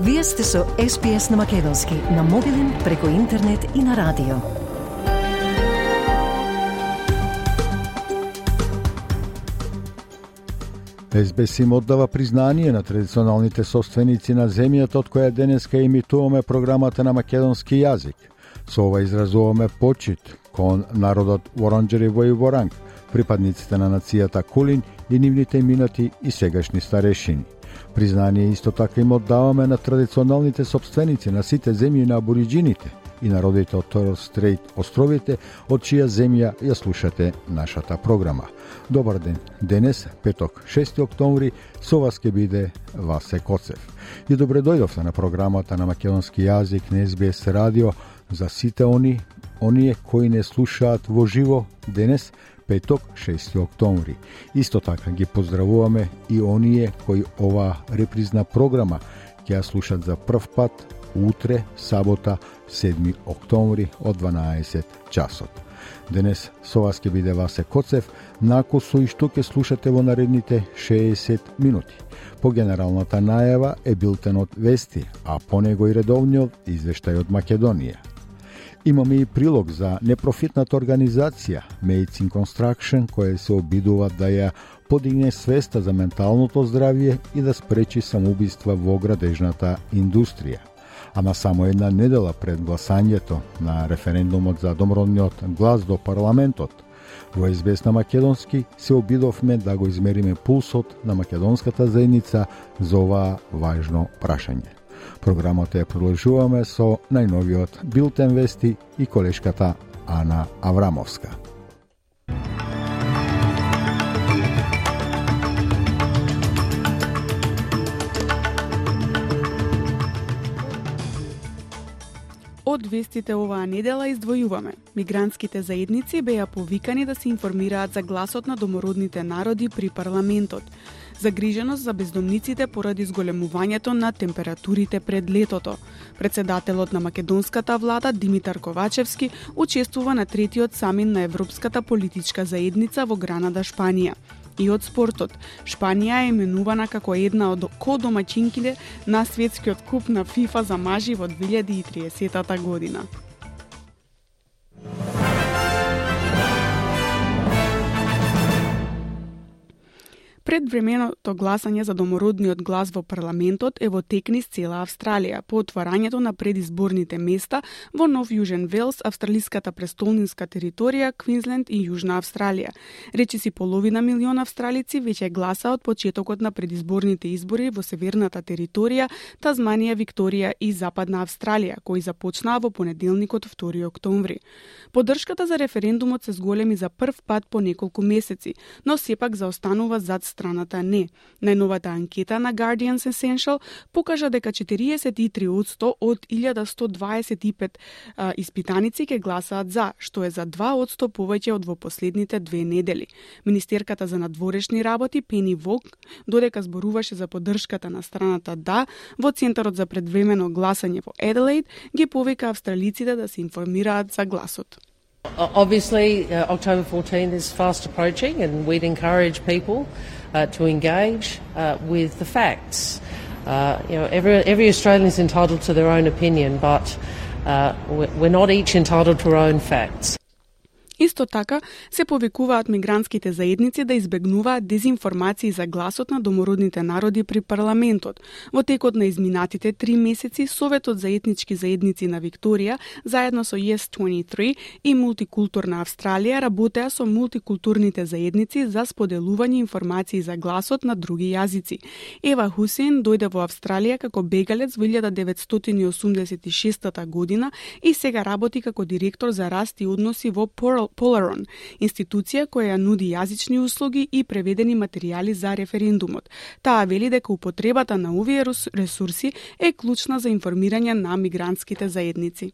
Вие сте со SPS на Македонски, на мобилен, преку интернет и на радио. СБС им оддава признание на традиционалните собственици на земјата од која денеска имитуваме програмата на македонски јазик. Со ова изразуваме почит кон народот Воронџери во Воранг, припадниците на нацијата Кулин и нивните минати и сегашни старешини. Признание исто така им оддаваме на традиционалните собственици на сите земји на абориджините и народите од Торос Стрейт островите, од чија земја ја слушате нашата програма. Добар ден. Денес, петок, 6 октомври, со вас ке биде Васе Коцев. И добре дојдовте на програмата на македонски јазик на СБС радио за сите они, оние кои не слушаат во живо денес, петок 6 октомври. Исто така ги поздравуваме и оние кои оваа репризна програма ќе ја слушат за прв пат утре, сабота, 7 октомври од 12 часот. Денес со вас ќе биде Васе Коцев, нако со и што ќе слушате во наредните 60 минути. По генералната најава е билтенот Вести, а по него и редовниот извештај од Македонија. Имаме и прилог за непрофитната организација Medicine Construction, која се обидува да ја подигне свеста за менталното здравје и да спречи самоубиства во градежната индустрија. А на само една недела пред гласањето на референдумот за домродниот глас до парламентот, во Известна Македонски се обидовме да го измериме пулсот на македонската заедница за ова важно прашање. Програмата ја продолжуваме со најновиот Билтен Вести и колешката Ана Аврамовска. Од вестите оваа недела издвојуваме. Мигрантските заедници беа повикани да се информираат за гласот на домородните народи при парламентот загриженост за бездомниците поради зголемувањето на температурите пред летото. Председателот на македонската влада Димитар Ковачевски учествува на третиот самин на Европската политичка заедница во Гранада, Шпанија. И од спортот, Шпанија е именувана како една од кодомачинките на светскиот куп на ФИФА за мажи во 2030 година. Предвременото гласање за домородниот глас во парламентот е во текни цела Австралија по отворањето на предизборните места во Нов Јужен Велс, австралиската престолнинска територија, Квинсленд и Јужна Австралија. Речиси половина милион австралици веќе гласа од почетокот на предизборните избори во северната територија, Тазманија, Викторија и Западна Австралија, кои започнаа во понеделникот 2 октомври. Поддршката за референдумот се зголеми за прв пат по неколку месеци, но сепак заостанува зад страната не. Најновата анкета на Guardians Essential покажа дека 43% од 1125 а, испитаници ќе гласаат за, што е за 2% повеќе од во последните две недели. Министерката за надворешни работи Пени Вог, додека зборуваше за поддршката на страната да, во Центарот за предвремено гласање во Еделейд, ги повика австралиците да се информираат за гласот. Obviously, uh, October 14 is fast approaching, and we'd encourage people uh, to engage uh, with the facts. Uh, you know, every, every Australian is entitled to their own opinion, but uh, we're not each entitled to our own facts. Исто така, се повикуваат мигрантските заедници да избегнуваат дезинформации за гласот на домородните народи при парламентот. Во текот на изминатите три месеци, Советот за етнички заедници на Викторија, заедно со Yes23 и Мултикултурна Австралија, работеа со мултикултурните заедници за споделување информации за гласот на други јазици. Ева Хусин дојде во Австралија како бегалец во 1986 година и сега работи како директор за раст и односи во Порл Polaron, институција која нуди јазични услуги и преведени материјали за референдумот. Таа вели дека употребата на овие ресурси е клучна за информирање на мигрантските заедници.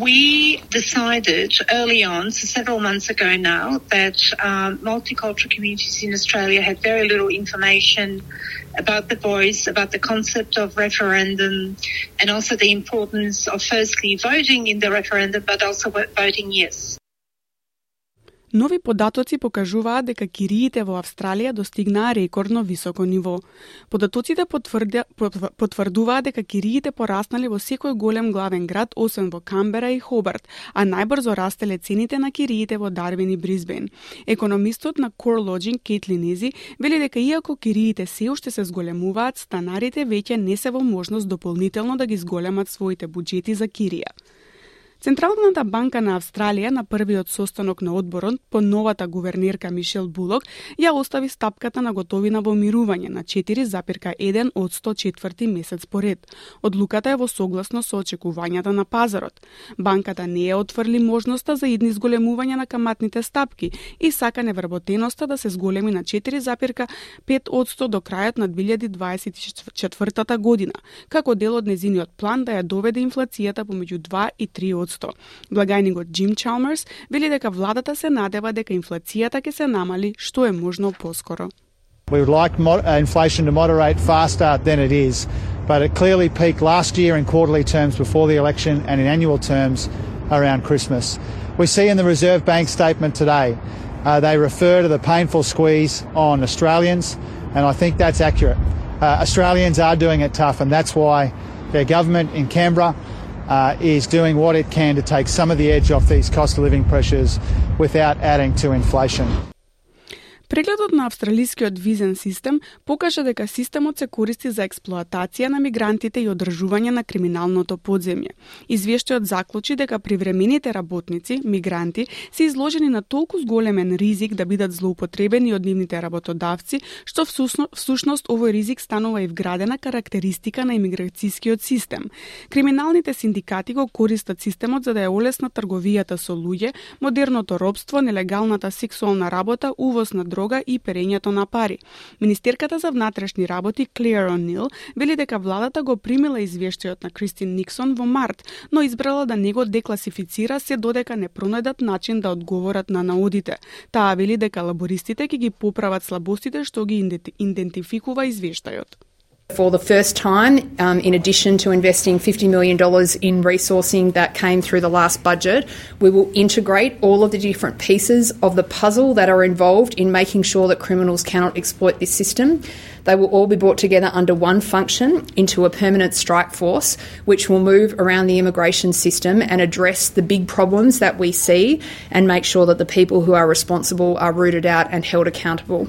We decided early on, so several months ago now, that um, multicultural communities in Australia had very little information about the voice, about the concept of referendum, and also the importance of firstly voting in the referendum, but also voting yes. Нови податоци покажуваат дека кириите во Австралија достигнаа рекордно високо ниво. Податоците потврдуваат дека кириите пораснале во секој голем главен град освен во Камбера и Хобарт, а најбрзо растеле цените на кириите во Дарвин и Бризбен. Економистот на Core Lodging Кейтлин Ези вели дека иако кириите се уште се зголемуваат, станарите веќе не се во можност дополнително да ги зголемат своите буџети за кирија. Централната банка на Австралија на првиот состанок на одборот по новата гувернерка Мишел Булок ја остави стапката на готовина во мирување на 4,1 од 104 месец поред. Одлуката е во согласно со очекувањата на пазарот. Банката не ја отфрли можноста за идни зголемување на каматните стапки и сака невработеноста да се зголеми на 4,5 од 100 до крајот на 2024 година, како дел од незиниот план да ја доведе инфлацијата помеѓу 2 и 3 од Благајникот Джим Чалмерс вели дека владата се надева дека инфлацијата ќе се намали што е можно поскоро. We would like uh, inflation to moderate faster than it is, but it clearly peaked last year in quarterly terms before the election and in annual terms around Christmas. We see in the Reserve Bank statement today, uh, they refer to the painful squeeze on Australians, and I think that's accurate. Uh, Australians are doing it tough, and that's why their government in Canberra uh, is doing what it can to take some of the edge off these cost of living pressures without adding to inflation. Прегледот на австралискиот визен систем покажа дека системот се користи за експлоатација на мигрантите и одржување на криминалното подземје. Извештајот заклучи дека привремените работници, мигранти, се изложени на толку зголемен ризик да бидат злоупотребени од нивните работодавци, што всушност овој ризик станува и вградена карактеристика на имиграцијскиот систем. Криминалните синдикати го користат системот за да ја олесна трговијата со луѓе, модерното робство, нелегалната сексуална работа, увоз на дрога и перењето на пари. Министерката за внатрешни работи Клеер О'Нил вели дека владата го примила извештајот на Кристин Никсон во март, но избрала да не го декласифицира се додека не пронајдат начин да одговорат на наудите. Таа вели дека лабористите ќе ги поправат слабостите што ги идентификува извештајот. For the first time, um, in addition to investing $50 million in resourcing that came through the last budget, we will integrate all of the different pieces of the puzzle that are involved in making sure that criminals cannot exploit this system. They will all be brought together under one function into a permanent strike force, which will move around the immigration system and address the big problems that we see and make sure that the people who are responsible are rooted out and held accountable.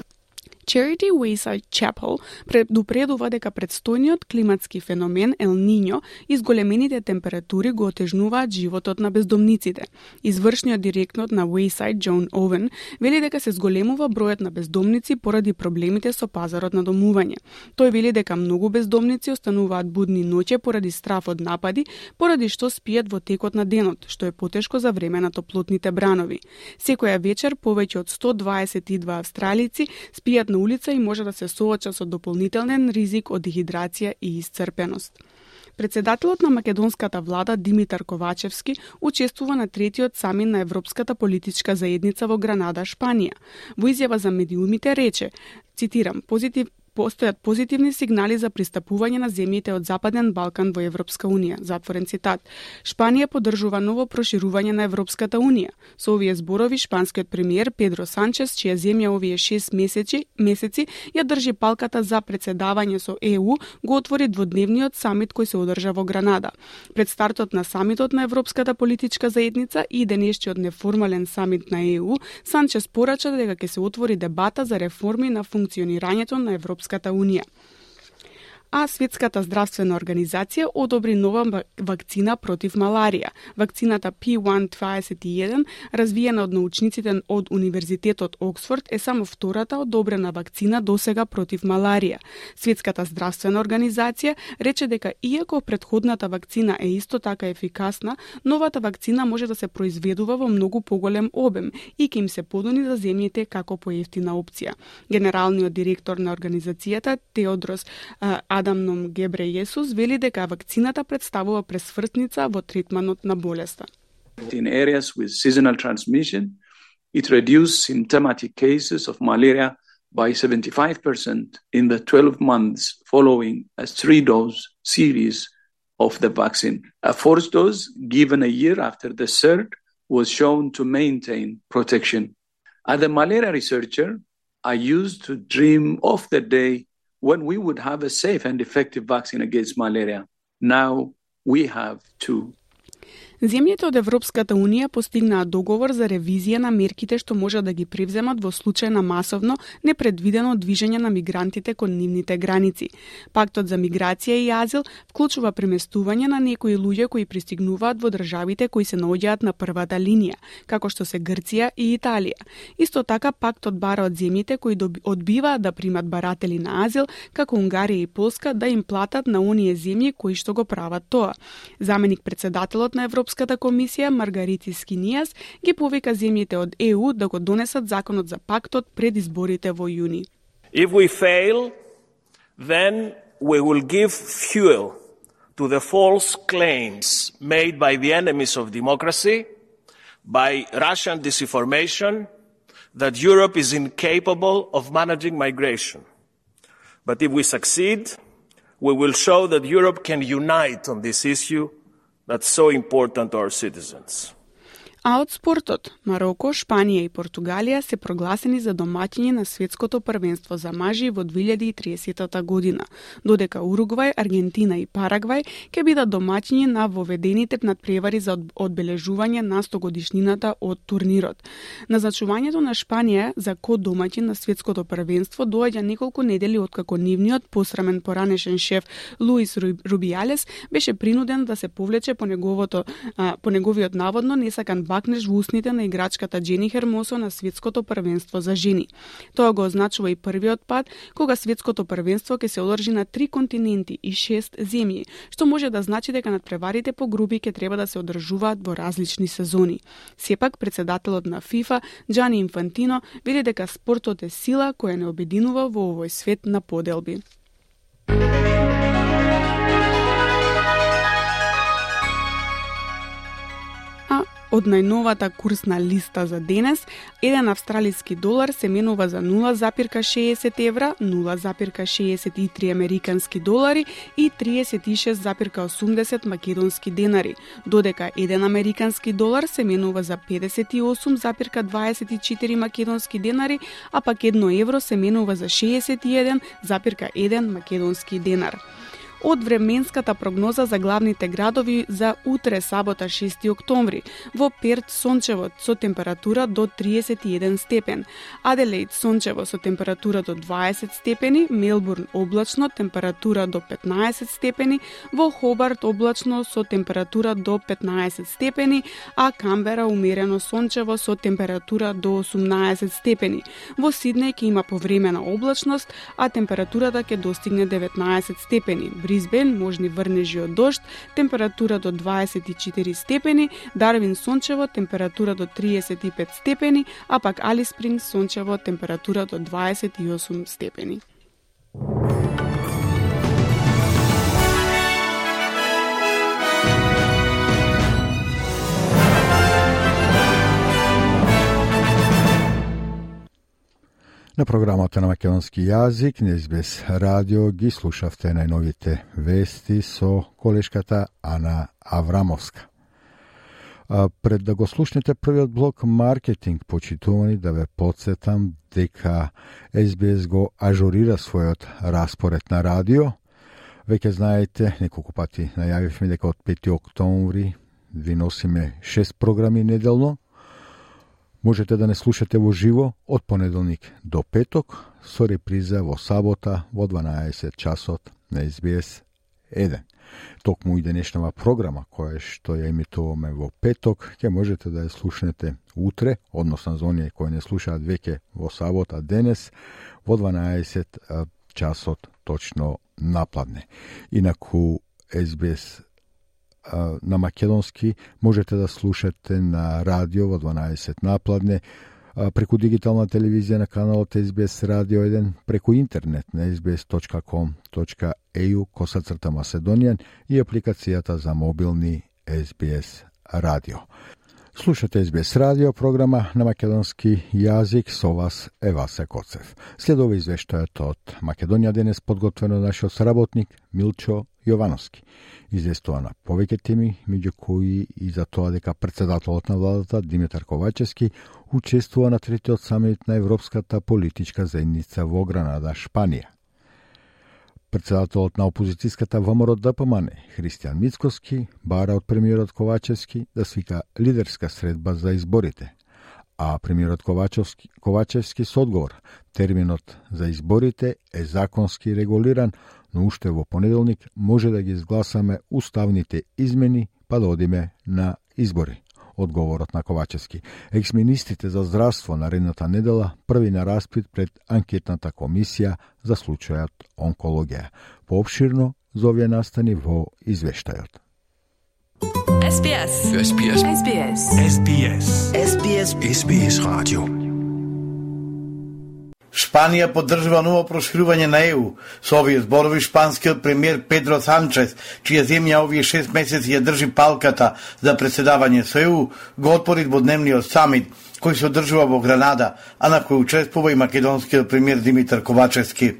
Charity Wayside Chapel предупредува дека предстојниот климатски феномен Ел Ниньо и зголемените температури го отежнуваат животот на бездомниците. Извршниот директнот на Wayside Джон Овен вели дека се зголемува бројот на бездомници поради проблемите со пазарот на домување. Тој вели дека многу бездомници остануваат будни ноќе поради страф од напади, поради што спијат во текот на денот, што е потешко за време на топлотните бранови. Секоја вечер повеќе од 122 австралици спијат на улица и може да се сооча со дополнителен ризик од дехидрација и исцрпеност. Председателот на македонската влада Димитар Ковачевски учествува на третиот самин на Европската политичка заедница во Гранада, Шпанија. Во изјава за медиумите рече, цитирам, позитив, постојат позитивни сигнали за пристапување на земјите од Западен Балкан во Европска Унија. Затворен цитат. Шпанија поддржува ново проширување на Европската Унија. Со овие зборови шпанскиот премиер Педро Санчес, чија земја овие 6 месеци, месеци ја држи палката за председавање со ЕУ, го отвори дводневниот самит кој се одржа во Гранада. Пред стартот на самитот на Европската политичка заедница и денешниот неформален самит на ЕУ, Санчес порача дека ќе се отвори дебата за реформи на функционирањето на Европската Европската Унија а Светската здравствена организација одобри нова вакцина против маларија. Вакцината P121, развиена од научниците од Универзитетот Оксфорд, е само втората одобрена вакцина досега против маларија. Светската здравствена организација рече дека иако предходната вакцина е исто така ефикасна, новата вакцина може да се произведува во многу поголем обем и ќе им се подони за земјите како поевтина опција. Генералниот директор на организацијата Теодрос а, Ном Гебре Јесус вели дека вакцината представува пресвртница во третманот на болеста. In areas with seasonal transmission, it reduced symptomatic cases of malaria by 75% in the 12 months following a three dose series of the vaccine. A fourth dose given a year after the third was shown to maintain protection. As a malaria researcher, I used to dream of the day when we would have a safe and effective vaccine against malaria. Now we have two. Земјите од Европската Унија постигнаа договор за ревизија на мерките што може да ги превземат во случај на масовно непредвидено движење на мигрантите кон нивните граници. Пактот за миграција и азил вклучува преместување на некои луѓе кои пристигнуваат во државите кои се наоѓаат на првата линија, како што се Грција и Италија. Исто така пактот бара од земјите кои одбиваат да примат баратели на азил, како Унгарија и Полска, да им платат на оние земји кои што го прават тоа. Заменик председателот на Европската Европската комисија Маргарити Скинијас ги повика земјите од ЕУ да го донесат законот за пактот пред изборите во јуни. If we fail, then we will give fuel to the false claims made by the enemies of democracy, by Russian disinformation, that Europe is incapable of managing migration. But if we succeed, we will show that Europe can unite on this issue that's so important to our citizens. А од спортот, Мароко, Шпанија и Португалија се прогласени за доматини на светското првенство за мажи во 2030 година, додека Уругвај, Аргентина и Парагвај ќе бидат доматини на воведените надпревари за одбележување на 100 годишнината од турнирот. Назначувањето на Шпанија за код домаќин на светското првенство доаѓа неколку недели откако нивниот посрамен поранешен шеф Луис Рубијалес беше принуден да се повлече по неговото по неговиот наводно несакан Вакнеш во усните на играчката Джени Хермосо на светското првенство за жени. Тоа го означува и првиот пат кога светското првенство ќе се одржи на три континенти и шест земји, што може да значи дека надпреварите по групи ќе треба да се одржуваат во различни сезони. Сепак председателот на ФИФА Джани Инфантино вели дека спортот е сила која не обединува во овој свет на поделби. Од најновата курсна листа за денес, еден австралиски долар се менува за 0,60 евра, 0,63 американски долари и 36,80 македонски денари, додека еден американски долар се менува за 58,24 македонски денари, а пак едно евро се менува за 61,1 македонски денар од временската прогноза за главните градови за утре сабота 6 октомври. Во Перт сончево со температура до 31 степен, Аделаид сончево со температура до 20 степени, Мелбурн облачно температура до 15 степени, во Хобарт облачно со температура до 15 степени, а Камбера умерено сончево со температура до 18 степени. Во Сиднеј ќе има повремена облачност, а температурата ќе достигне 19 степени. Бризбен можни врнежи од дожд, температура до 24 степени, Дарвин сончево, температура до 35 степени, а пак Алиспринг сончево, температура до 28 степени. На програмата на македонски јазик, не без радио, ги слушавте најновите вести со колешката Ана Аврамовска. А, пред да го слушнете првиот блок маркетинг, почитувани да ве подсетам дека SBS го ажурира својот распоред на радио. Веќе знаете, неколку пати најавивме дека од 5 октомври ви носиме 6 програми неделно, Можете да не слушате во живо од понеделник до петок, со реприза во сабота во 12 часот на SBS 1. Токму и денешнава програма, која што ја имитуваме во петок, ќе можете да ја слушнете утре, односно за оние кои не слушаат веќе во сабота денес, во 12 часот точно напладне. Инаку SBS на македонски можете да слушате на радио во 12 напладне, преку дигитална телевизија на каналот SBS Radio 1, преку интернет на sbs.com.eu косацрта Macedonian и апликацијата за мобилни SBS Radio. Слушате SBS радио, програма на македонски јазик со вас Евасе Васе Коцев. Следува извештајот од Македонија денес подготвено нашиот сработник Милчо Јовановски. Известува на повеќе теми, меѓу кои и за тоа дека председателот на владата Димитар Ковачевски учествува на третиот самит на Европската политичка заедница во Гранада, Шпанија. Председателот на опозицијската ВМРО ДПМН, Христијан Мицкоски, бара од премиерот Ковачевски да свика лидерска средба за изборите. А премиерот Ковачевски, Ковачевски со одговор, терминот за изборите е законски регулиран, но уште во понеделник може да ги изгласаме уставните измени па да одиме на избори одговорот на Ковачевски. Ексминистрите за здравство наредната недела први на распит пред анкетната комисија за случајот онкологија. Пообширно за овие настани во извештајот. SBS. SBS. SBS. SBS. SBS. SBS Radio. Шпанија поддржува ново проширување на ЕУ. Со овие зборови шпанскиот премиер Педро Санчес, чија земја овие 6 месеци ја држи палката за председавање со ЕУ, го отвори дводневниот самит кој се одржува во Гранада, а на кој учествува и македонскиот премиер Димитар Ковачевски.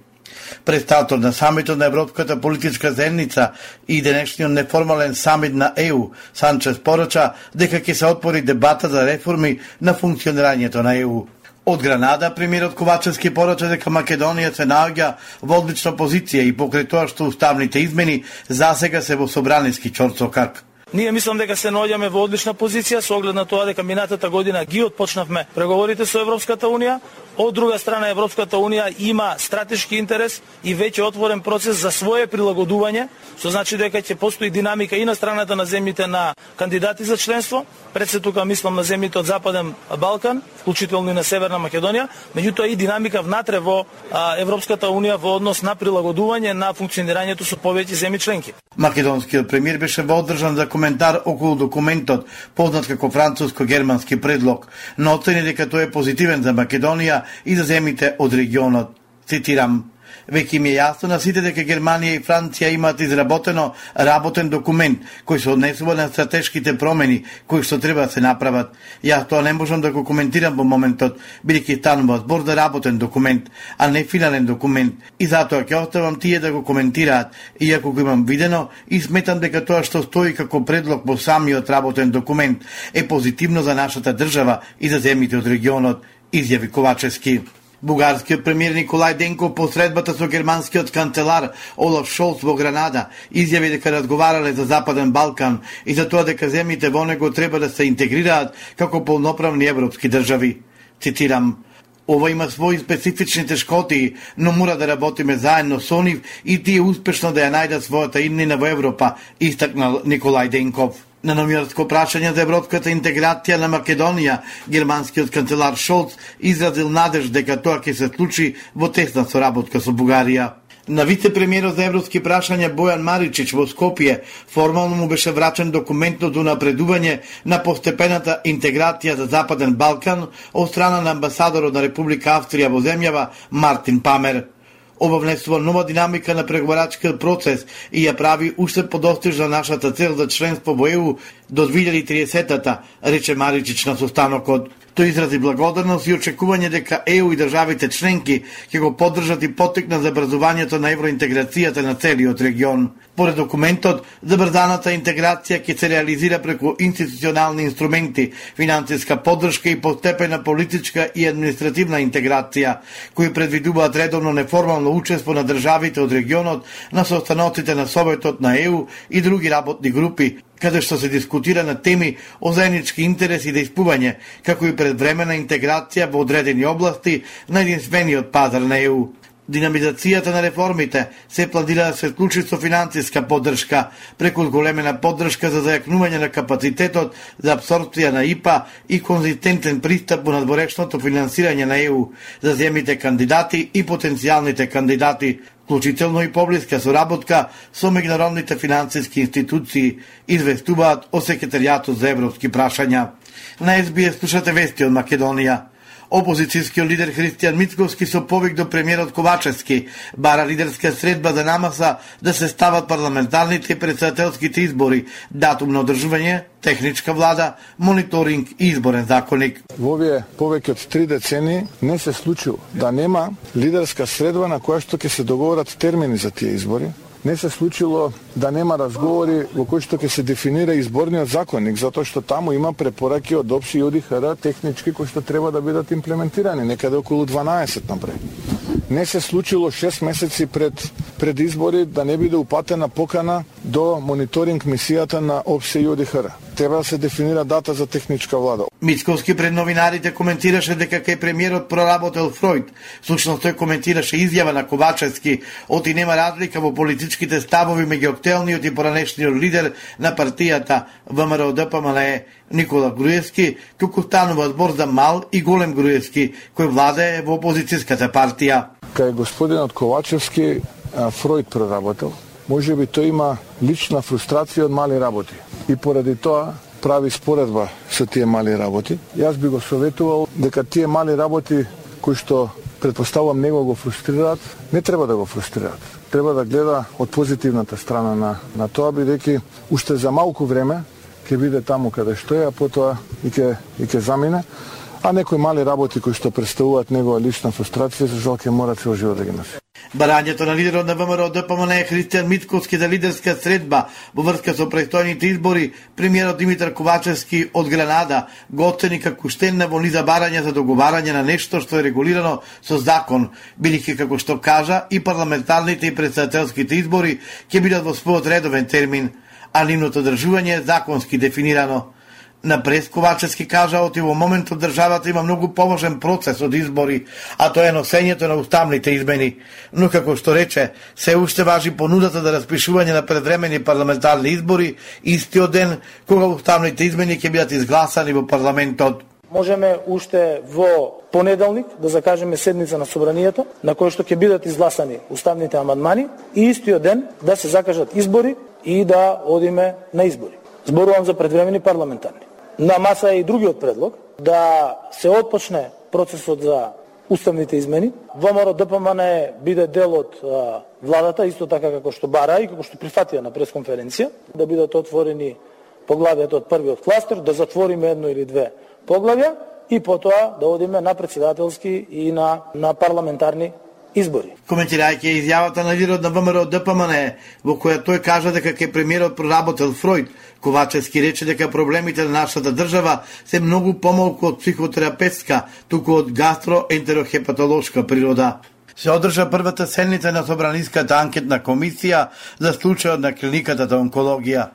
Пред на самитот на Европската политичка заедница и денешниот неформален самит на ЕУ, Санчес порача дека ќе се отпори дебата за реформи на функционирањето на ЕУ. Од Гранада, премиерот Ковачевски порача дека Македонија се наоѓа во одлична позиција и покрај тоа што уставните измени засега се во собраниски чорцокак. Ние мислам дека се наоѓаме во одлична позиција со оглед на тоа дека минатата година ги отпочнавме преговорите со Европската Унија, Од друга страна, Европската Унија има стратешки интерес и веќе отворен процес за свое прилагодување, што значи дека ќе постои динамика и на страната на земјите на кандидати за членство, пред се тука мислам на земјите од Западен Балкан, вклучително и на Северна Македонија, меѓутоа и динамика внатре во Европската Унија во однос на прилагодување на функционирањето со повеќе земји членки. Македонскиот премиер беше водржан за коментар околу документот, познат како француско-германски предлог, но оцени дека тој е позитивен за Македонија и за земите од регионот. Цитирам, Веќе ми е јасно на сите дека Германија и Франција имаат изработено работен документ кој се однесува на стратешките промени кои што треба да се направат. Јас тоа не можам да го коментирам во моментот, бидејќи станува збор за работен документ, а не финален документ. И затоа ќе оставам тие да го коментираат, иако го имам видено и сметам дека тоа што стои како предлог во самиот работен документ е позитивно за нашата држава и за земите од регионот изјави Ковачевски. Бугарскиот премиер Николај Денков по средбата со германскиот канцелар Олаф Шолц во Гранада изјави дека разговарале за Западен Балкан и за тоа дека земјите во него треба да се интегрираат како полноправни европски држави. Цитирам, Ова има своји специфични тешкоти, но мора да работиме заедно со нив и тие успешно да ја најдат својата иднина во Европа, истакнал Николај Денков. На номинатско прашање за европската интеграција на Македонија, германскиот канцелар Шолц изразил надеж дека тоа ќе се случи во тесна соработка со Бугарија. На вице-премиерот за европски прашања Бојан Маричич во Скопје формално му беше врачен документот до напредување на постепената интеграција за Западен Балкан од страна на амбасадорот на Република Австрија во земјава Мартин Памер. Ова внесува нова динамика на преговарачкиот процес и ја прави уште подостижна нашата цел за членство во ЕУ до 2030-та, рече Маричич на состанокот. Тој изрази благодарност и очекување дека ЕУ и државите членки ќе го поддржат и потекна забрзувањето на евроинтеграцијата на целиот регион. Поред документот, забрзаната интеграција ќе се реализира преку институционални инструменти, финансиска поддршка и постепена политичка и административна интеграција, кои предвидуваат редовно неформално учество на државите од регионот на состаноците на Советот на ЕУ и други работни групи, каде што се дискутира на теми о заеднички интерес и дејствување, како и предвремена интеграција во одредени области на единствениот пазар на ЕУ. Динамизацијата на реформите се планира да се вклучи со финансиска поддршка, преку големена поддршка за зајакнување на капацитетот за абсорбција на ИПА и конзистентен пристап во надворешното финансирање на ЕУ за земите кандидати и потенцијалните кандидати, вклучително и поблиска соработка со меѓународните финансиски институции, известуваат о секретаријатот за европски прашања. На СБС слушате вести од Македонија. Опозицијскиот лидер Христијан Мицковски со повик до премиерот Ковачевски бара лидерска средба за намаса да се стават парламентарните и председателските избори, датум на одржување, техничка влада, мониторинг и изборен законник. Во овие повеќе од три децени не се случило да нема лидерска средба на која што ќе се договорат термини за тие избори, не се случило да нема разговори во кои што ќе се дефинира изборниот законник, затоа што таму има препораки од ОПСИ и ОДИХР технички кои што треба да бидат имплементирани, некаде околу 12 напред. Не се случило 6 месеци пред пред избори да не биде упатена покана до мониторинг мисијата на ОПСИ и ОДИХР треба да се дефинира дата за техничка влада. Мицковски пред новинарите коментираше дека кај премиерот проработел Фројд. Всушност тој коментираше изјава на Ковачевски, оти нема разлика во политичките ставови меѓу актуелниот и поранешниот лидер на партијата ВМРО ДПМЛ Никола Груевски, туку станува збор за мал и голем Груевски, кој владее во опозицијската партија. Кај господинот Ковачевски Фројд проработел, може би тој има лична фрустрација од мали работи. И поради тоа прави споредба со тие мали работи. Јас би го советувал дека тие мали работи кои што предпоставувам него го фрустрираат, не треба да го фрустрираат. Треба да гледа од позитивната страна на, на тоа, бидејќи уште за малку време ќе биде таму каде што е, а потоа и ќе, и ќе замине. А некои мали работи кои што представуваат негова лична фрустрација, за жал ќе мора цел живот да ги носи. Барањето на лидерот на ВМРО ДПМН е Христијан Митковски за лидерска средба во врска со предстојните избори, премиерот Димитар Ковачевски од Гранада го оцени како штенна во низа барања за договарање на нешто што е регулирано со закон, бидејќи како што кажа и парламентарните и председателските избори ќе бидат во својот редовен термин, а нивното држување е законски дефинирано. На Ковачевски кажа оти во моментот државата има многу поважен процес од избори, а тоа е носењето на уставните измени. Но како што рече, се уште важи понудата за распишување на предвремени парламентарни избори истиот ден кога уставните измени ќе бидат изгласани во парламентот. Можеме уште во понеделник да закажеме седница на собранието на кој што ќе бидат изгласани уставните амандмани и истиот ден да се закажат избори и да одиме на избори. Зборувам за предвремени парламентарни. На маса е и другиот предлог да се отпочне процесот за уставните измени. ВМРО ДПМН биде дел од а, владата, исто така како што бара и како што прифатија на пресконференција, да бидат отворени поглавијата од првиот кластер, да затвориме едно или две поглавја и потоа да одиме на председателски и на, на парламентарни избори. Коментирајќи изјавата на лидерот на ВМРО ДПМН, во која тој кажа дека ке премиерот проработел Фројд, Ковачевски рече дека проблемите на нашата држава се многу помалку од психотерапевтска, туку од гастроентерохепатолошка природа. Се одржа првата седница на Собраниската анкетна комисија за случајот на клиниката за онкологија.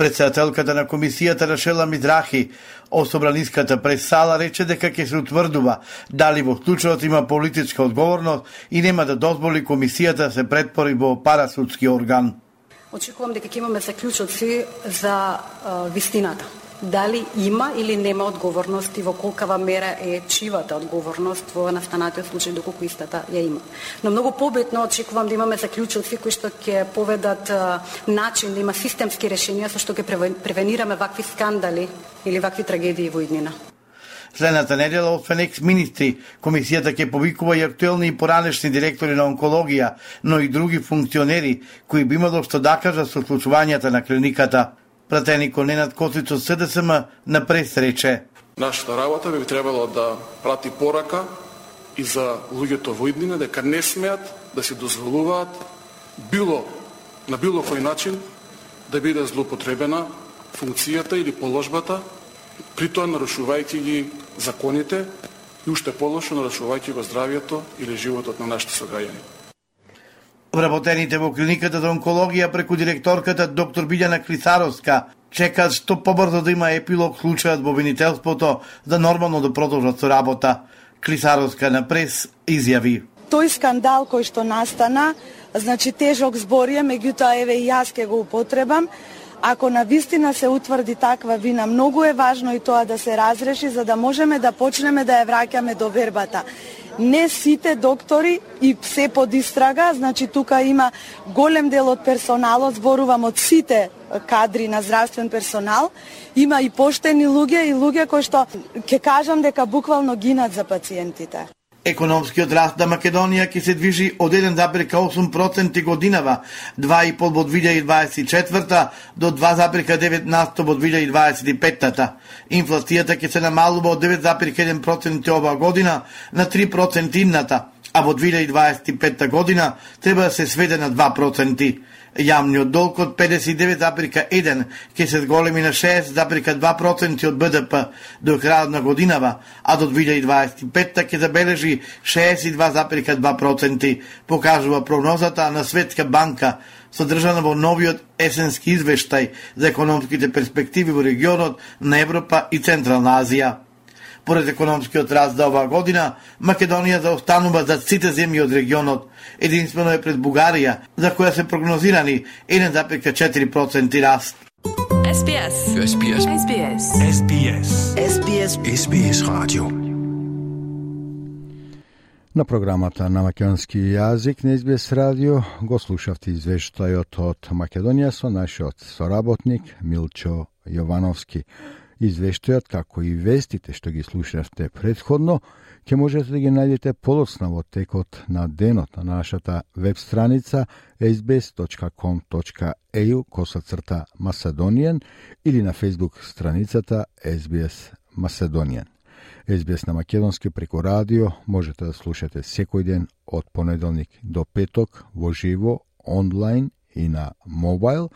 Председателката на комисијата Рашела Мидрахи особраниската Собраниската пресала рече дека ќе се утврдува дали во случајот има политичка одговорност и нема да дозволи комисијата да се претпори во парасудски орган. Очекувам дека ќе имаме заклучоци за а, вистината дали има или нема одговорност и во колкава мера е чивата одговорност во настанатиот случај доколку истата ја има. Но многу побитно очекувам да имаме заклучоци кои што ќе поведат начин да има системски решенија со што ќе превенираме вакви скандали или вакви трагедии во иднина. Следната недела, од Фенекс министри комисијата ќе повикува и актуелни и поранешни директори на онкологија, но и други функционери кои би имало што да кажат со случувањата на клиниката Пратеникот Ненад Коцич од СДСМ на пресрече. Нашата работа би требало да прати порака и за луѓето во иднина дека не смеат да се дозволуваат било на било кој начин да биде злоупотребена функцијата или положбата, при тоа нарушувајќи ги законите и уште полошо нарушувајќи го здравието или животот на нашите сограѓани. Вработените во клиниката за онкологија преку директорката доктор Билјана Клисаровска чекаат што побрзо да има епилог случајот во винителството за нормално да продолжат со работа. Клисаровска на прес изјави. Тој скандал кој што настана, значи тежок збор е, меѓутоа еве и јас ке го употребам. Ако на вистина се утврди таква вина, многу е важно и тоа да се разреши за да можеме да почнеме да ја враќаме до вербата. Не сите доктори и се под истрага, значи тука има голем дел од персоналот, зборувам од сите кадри на здравствен персонал, има и поштени луѓе и луѓе кои што ќе кажам дека буквално гинат за пациентите. Економскиот раст на Македонија ќе се движи од 1,8% годинава, 2,5 во 2024 до 2,9 насто во 2025 Инфлацијата ќе се намалува од 9,1% оваа година на 3% инната, а во 2025 година треба да се сведе на 2%. Јавниот долг од 59,1 ќе се зголеми на 6,2% од БДП до крајот на годинава, а до 2025 ќе забележи 62,2%, покажува прогнозата на Светска банка содржана во новиот есенски извештај за економските перспективи во регионот на Европа и Централна Азија. Поред економскиот раст за оваа година, Македонија заостанува за сите земји од регионот. Единствено е пред Бугарија, за која се прогнозирани 1,4% раст. SBS. SBS. SBS. SBS. SBS. SBS Radio. На програмата на македонски јазик на SBS радио го слушавте извештајот од Македонија со нашиот соработник Милчо Јовановски. Извештајот, како и вестите што ги слушавте предходно, ќе можете да ги најдете полоцна во текот на денот на нашата веб страница sbs.com.eu косацрта Macedonian или на Facebook страницата SBS Macedonian. SBS на македонски преку радио можете да слушате секој ден од понеделник до петок во живо, онлайн и на мобайл,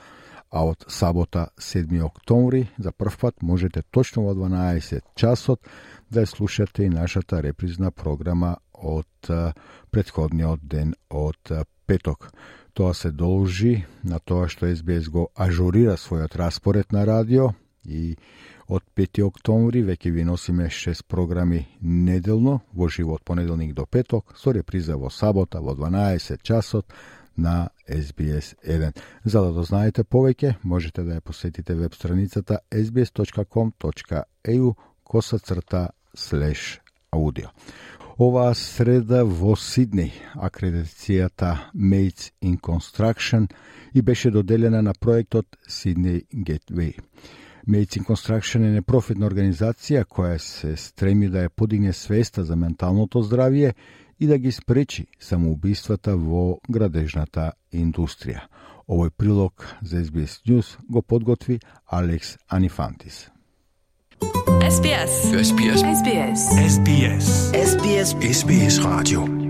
а од сабота 7 октомври за прв пат можете точно во 12 часот да ја слушате и нашата репризна програма од предходниот ден од петок. Тоа се должи на тоа што СБС го ажурира својот распоред на радио и од 5 октомври веќе ви носиме 6 програми неделно во живот понеделник до петок со реприза во сабота во 12 часот на SBS 1. За да дознаете повеќе, можете да ја посетите веб страницата sbs.com.eu коса црта слеш аудио. Оваа среда во Сидни акредитацијата Mates in Construction и беше доделена на проектот Sydney Gateway. Mates in Construction е непрофитна организација која се стреми да ја подигне свеста за менталното здравје и да ги спречи самоубиствата во градежната индустрија. Овој прилог за SBS News го подготви Алекс Анифантис. SBS. SBS. SBS. SBS. SBS. SBS Radio.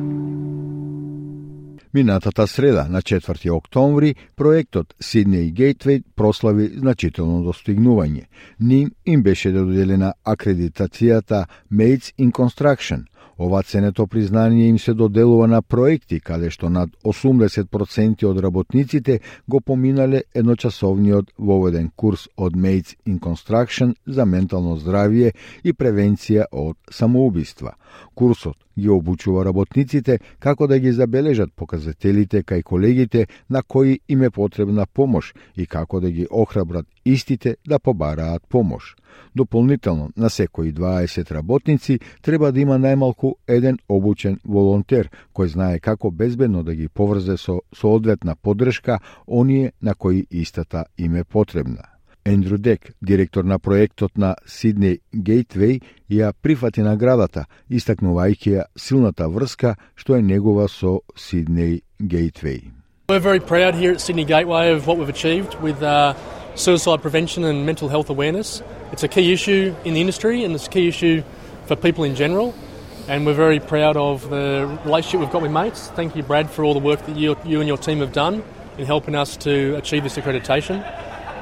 Минатата среда, на 4 октомври, проектот Sydney Gateway прослави значително достигнување. Ним им беше доделена акредитацијата Mates in Construction – Ова ценето признание им се доделува на проекти каде што над 80% од работниците го поминале едночасовниот воведен курс од Mates in Construction за ментално здравје и превенција од самоубиства. Курсот ги обучува работниците како да ги забележат показателите кај колегите на кои им е потребна помош и како да ги охрабрат истите да побараат помош. Дополнително, на секои 20 работници треба да има најмалку еден обучен волонтер кој знае како безбедно да ги поврзе со соодветна подршка оние на кои истата им е потребна. Ендрю Дек, директор на проектот на Сиднеј Гейтвей, ја прифати наградата, истакнувајќи ја силната врска што е негова со Сиднеј Гейтвей. We're very proud here at Sydney Gateway of what we've achieved with uh, suicide prevention and mental health awareness. It's a key issue in the industry and it's a key issue for people in general. And we're very proud of the relationship we've got with mates. Thank you, Brad, for all the work that you, you and your team have done in helping us to achieve this accreditation.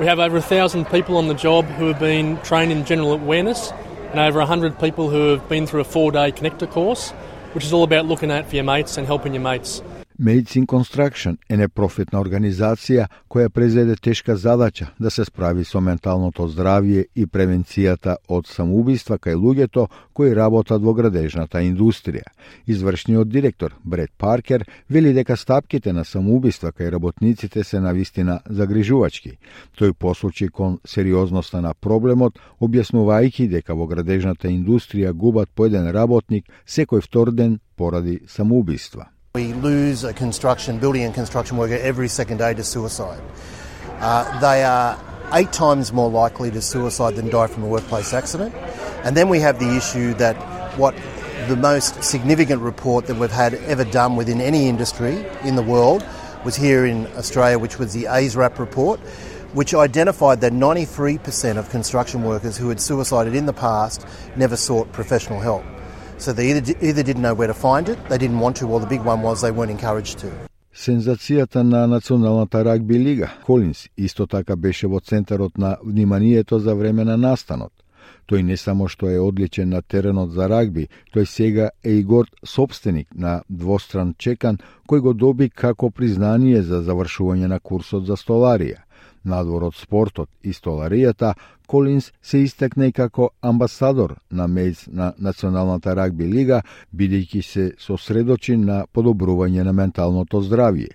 We have over a thousand people on the job who have been trained in general awareness and over 100 people who have been through a four day connector course, which is all about looking out for your mates and helping your mates. Medicine Construction е непрофитна организација која презеде тешка задача да се справи со менталното здравје и превенцијата од самоубиства кај луѓето кои работат во градежната индустрија. Извршниот директор Бред Паркер вели дека стапките на самоубиства кај работниците се навистина загрижувачки. Тој посочи кон сериозноста на проблемот, објаснувајќи дека во градежната индустрија губат по еден работник секој втор ден поради самоубиства. We lose a construction, building and construction worker every second day to suicide. Uh, they are eight times more likely to suicide than die from a workplace accident. And then we have the issue that what the most significant report that we've had ever done within any industry in the world was here in Australia, which was the ASRAP report, which identified that 93% of construction workers who had suicided in the past never sought professional help. So they either, either didn't know where to find it, they didn't want to, or the big one was they weren't encouraged to. Сензацијата на Националната рагби лига, Колинс, исто така беше во центарот на вниманието за време на настанот. Тој не само што е одличен на теренот за рагби, тој сега е и горд собственик на двостран чекан кој го доби како признание за завршување на курсот за столарија. Надвор од спортот и столаријата, Колинс се истакне и како амбасадор на Мејц на Националната рагби лига, бидејќи се сосредочи на подобрување на менталното здравје.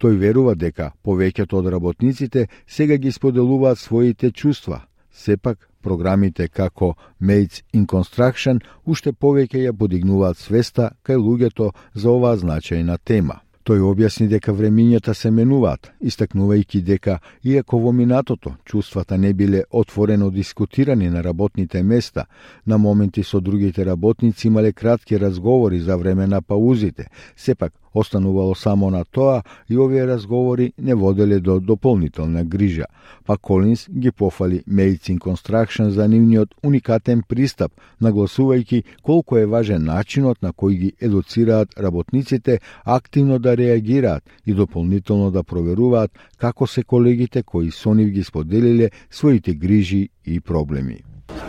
Тој верува дека повеќето од работниците сега ги споделуваат своите чувства. Сепак, програмите како Mates in Construction уште повеќе ја подигнуваат свеста кај луѓето за оваа значајна тема. Тој објасни дека времињата се менуваат, истакнувајќи дека, иако во минатото чувствата не биле отворено дискутирани на работните места, на моменти со другите работници имале кратки разговори за време на паузите, сепак Останувало само на тоа и овие разговори не воделе до дополнителна грижа, па Колинс ги пофали Medicine Construction за нивниот уникатен пристап, нагласувајќи колку е важен начинот на кој ги едуцираат работниците активно да реагираат и дополнително да проверуваат како се колегите кои со нив ги споделиле своите грижи и проблеми.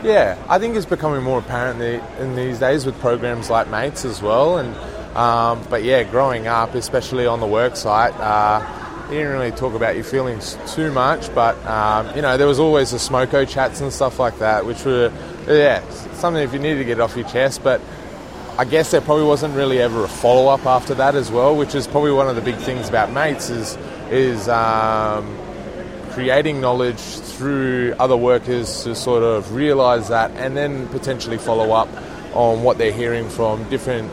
Yeah, I think it's becoming more apparent in these days with programs like Mates as well, and Um, but yeah, growing up, especially on the work site, uh, you didn't really talk about your feelings too much. But um, you know, there was always the smoko chats and stuff like that, which were yeah something if you needed to get off your chest. But I guess there probably wasn't really ever a follow up after that as well, which is probably one of the big things about mates is is um, creating knowledge through other workers to sort of realise that and then potentially follow up on what they're hearing from different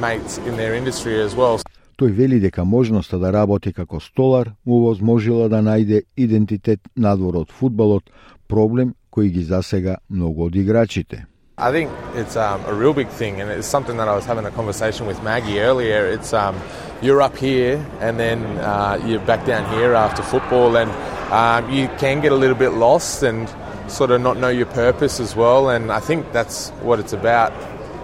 mates in their industry as well. Тој вели дека можноста да работи како столар му возможила да најде идентитет надвор од фудбалот, проблем кој ги засега многу од играчите. I think it's um, a real big thing, and it's something that I was having a conversation with Maggie earlier. It's um, you're up here, and then uh, you're back down here after football, and um, you can get a little bit lost and sort of not know your purpose as well. And I think that's what it's about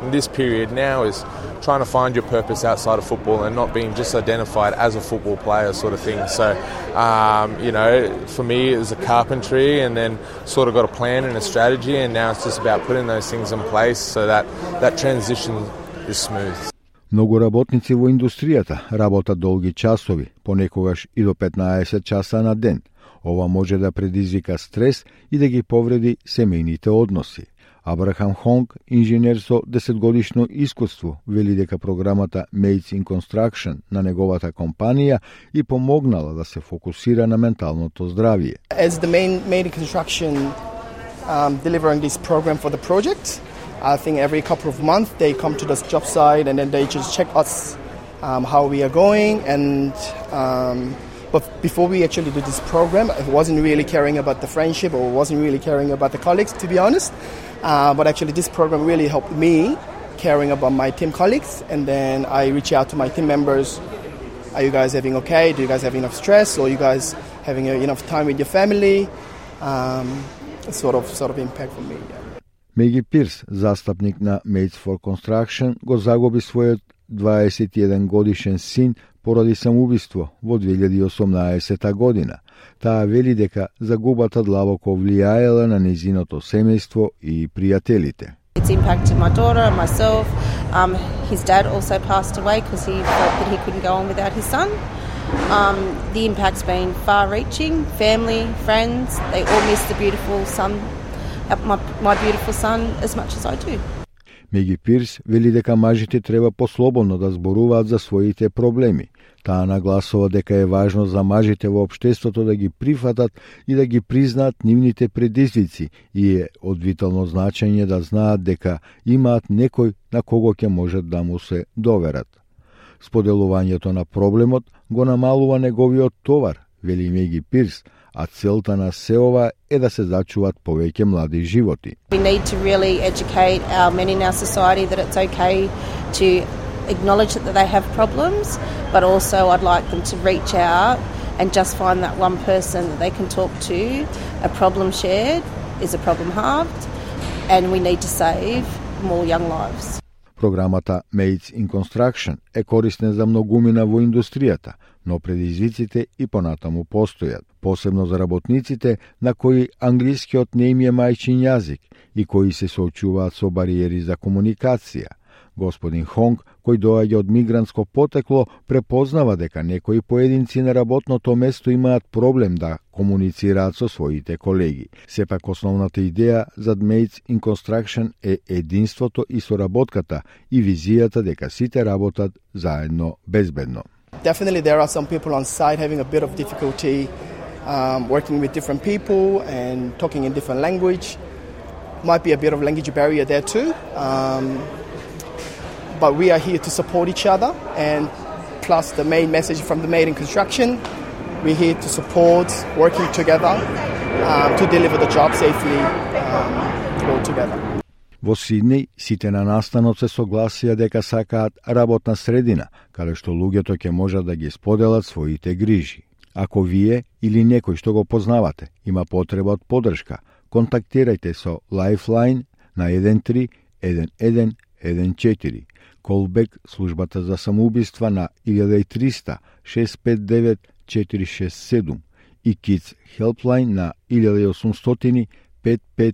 in this period now is trying to find your purpose outside of football and not being just identified as a football player sort of thing. So, um, you know, for me it was a carpentry and then sort of got a plan and a strategy and now it's just about putting those things in place so that that transition is smooth. Многу работници во индустријата работат долги часови, понекогаш и до 15 часа на ден. Ова може да предизвика стрес и да ги повреди семејните односи. Абрахам Хонг, инженер со 10-годишно искуство, вели дека програмата Mates in Construction на неговата компанија и помогнала да се фокусира на менталното здравје. As the main main construction um, delivering this program for the project, I think every couple of months they come to this job site and then they just check us um, how we are going and um, but before we actually did this program, I wasn't really caring about the friendship or wasn't really caring about the colleagues, to be honest. Uh, but actually, this program really helped me caring about my team colleagues. And then I reach out to my team members. Are you guys having okay? Do you guys have enough stress? Or you guys having uh, enough time with your family? Um, sort of sort of impact for me. Yeah. Megi Pierce, zastupnik na Mates for Construction, go zagobi svoje 21 годишен син поради самоубиство во 2018 година. Таа вели дека загубата длабоко влијаела на незиното семејство и пријателите. It's impacted my daughter and myself. Um, his dad also passed away because he felt that he couldn't go on without his son. Um, the impact's been far reaching. Family, friends, they all miss the beautiful son, uh, my, my beautiful son, as much as I do. Меги Пирс вели дека мажите треба послободно да зборуваат за своите проблеми. Таа нагласува дека е важно за мажите во општеството да ги прифатат и да ги признаат нивните предизвици и е од витално значење да знаат дека имаат некој на кого ќе можат да му се доверат. Споделувањето на проблемот го намалува неговиот товар, вели Меги Пирс, а целта на се ова е да се зачуваат повеќе млади животи. We need to really educate our men in our society that it's okay to acknowledge that they have problems, but also I'd like them to reach out and just find that one person that they can talk to. A problem shared is a problem halved, and we need to save more young lives. Програмата Mates in Construction е корисна за многумина во индустријата, но предизвиците и понатаму постојат, посебно за работниците на кои англискиот не им е мајчин јазик и кои се соочуваат со бариери за комуникација. Господин Хонг, кој доаѓа од мигрантско потекло, препознава дека некои поединци на работното место имаат проблем да комуницираат со своите колеги. Сепак основната идеја за Mates in Construction е единството и соработката и визијата дека сите работат заедно безбедно. Definitely, there are some people on site having a bit of difficulty um, working with different people and talking in different language. Might be a bit of language barrier there too. Um, but we are here to support each other, and plus the main message from the Made in Construction, we're here to support, working together um, to deliver the job safely um, all together. Во Сиднеј, сите на настанот се согласија дека сакаат работна средина, каде што луѓето ќе можат да ги споделат своите грижи. Ако вие или некој што го познавате има потреба од подршка, контактирајте со Lifeline на 131114, Колбек службата за самоубиства на 1300 659 467 и Kids Helpline на 1800 55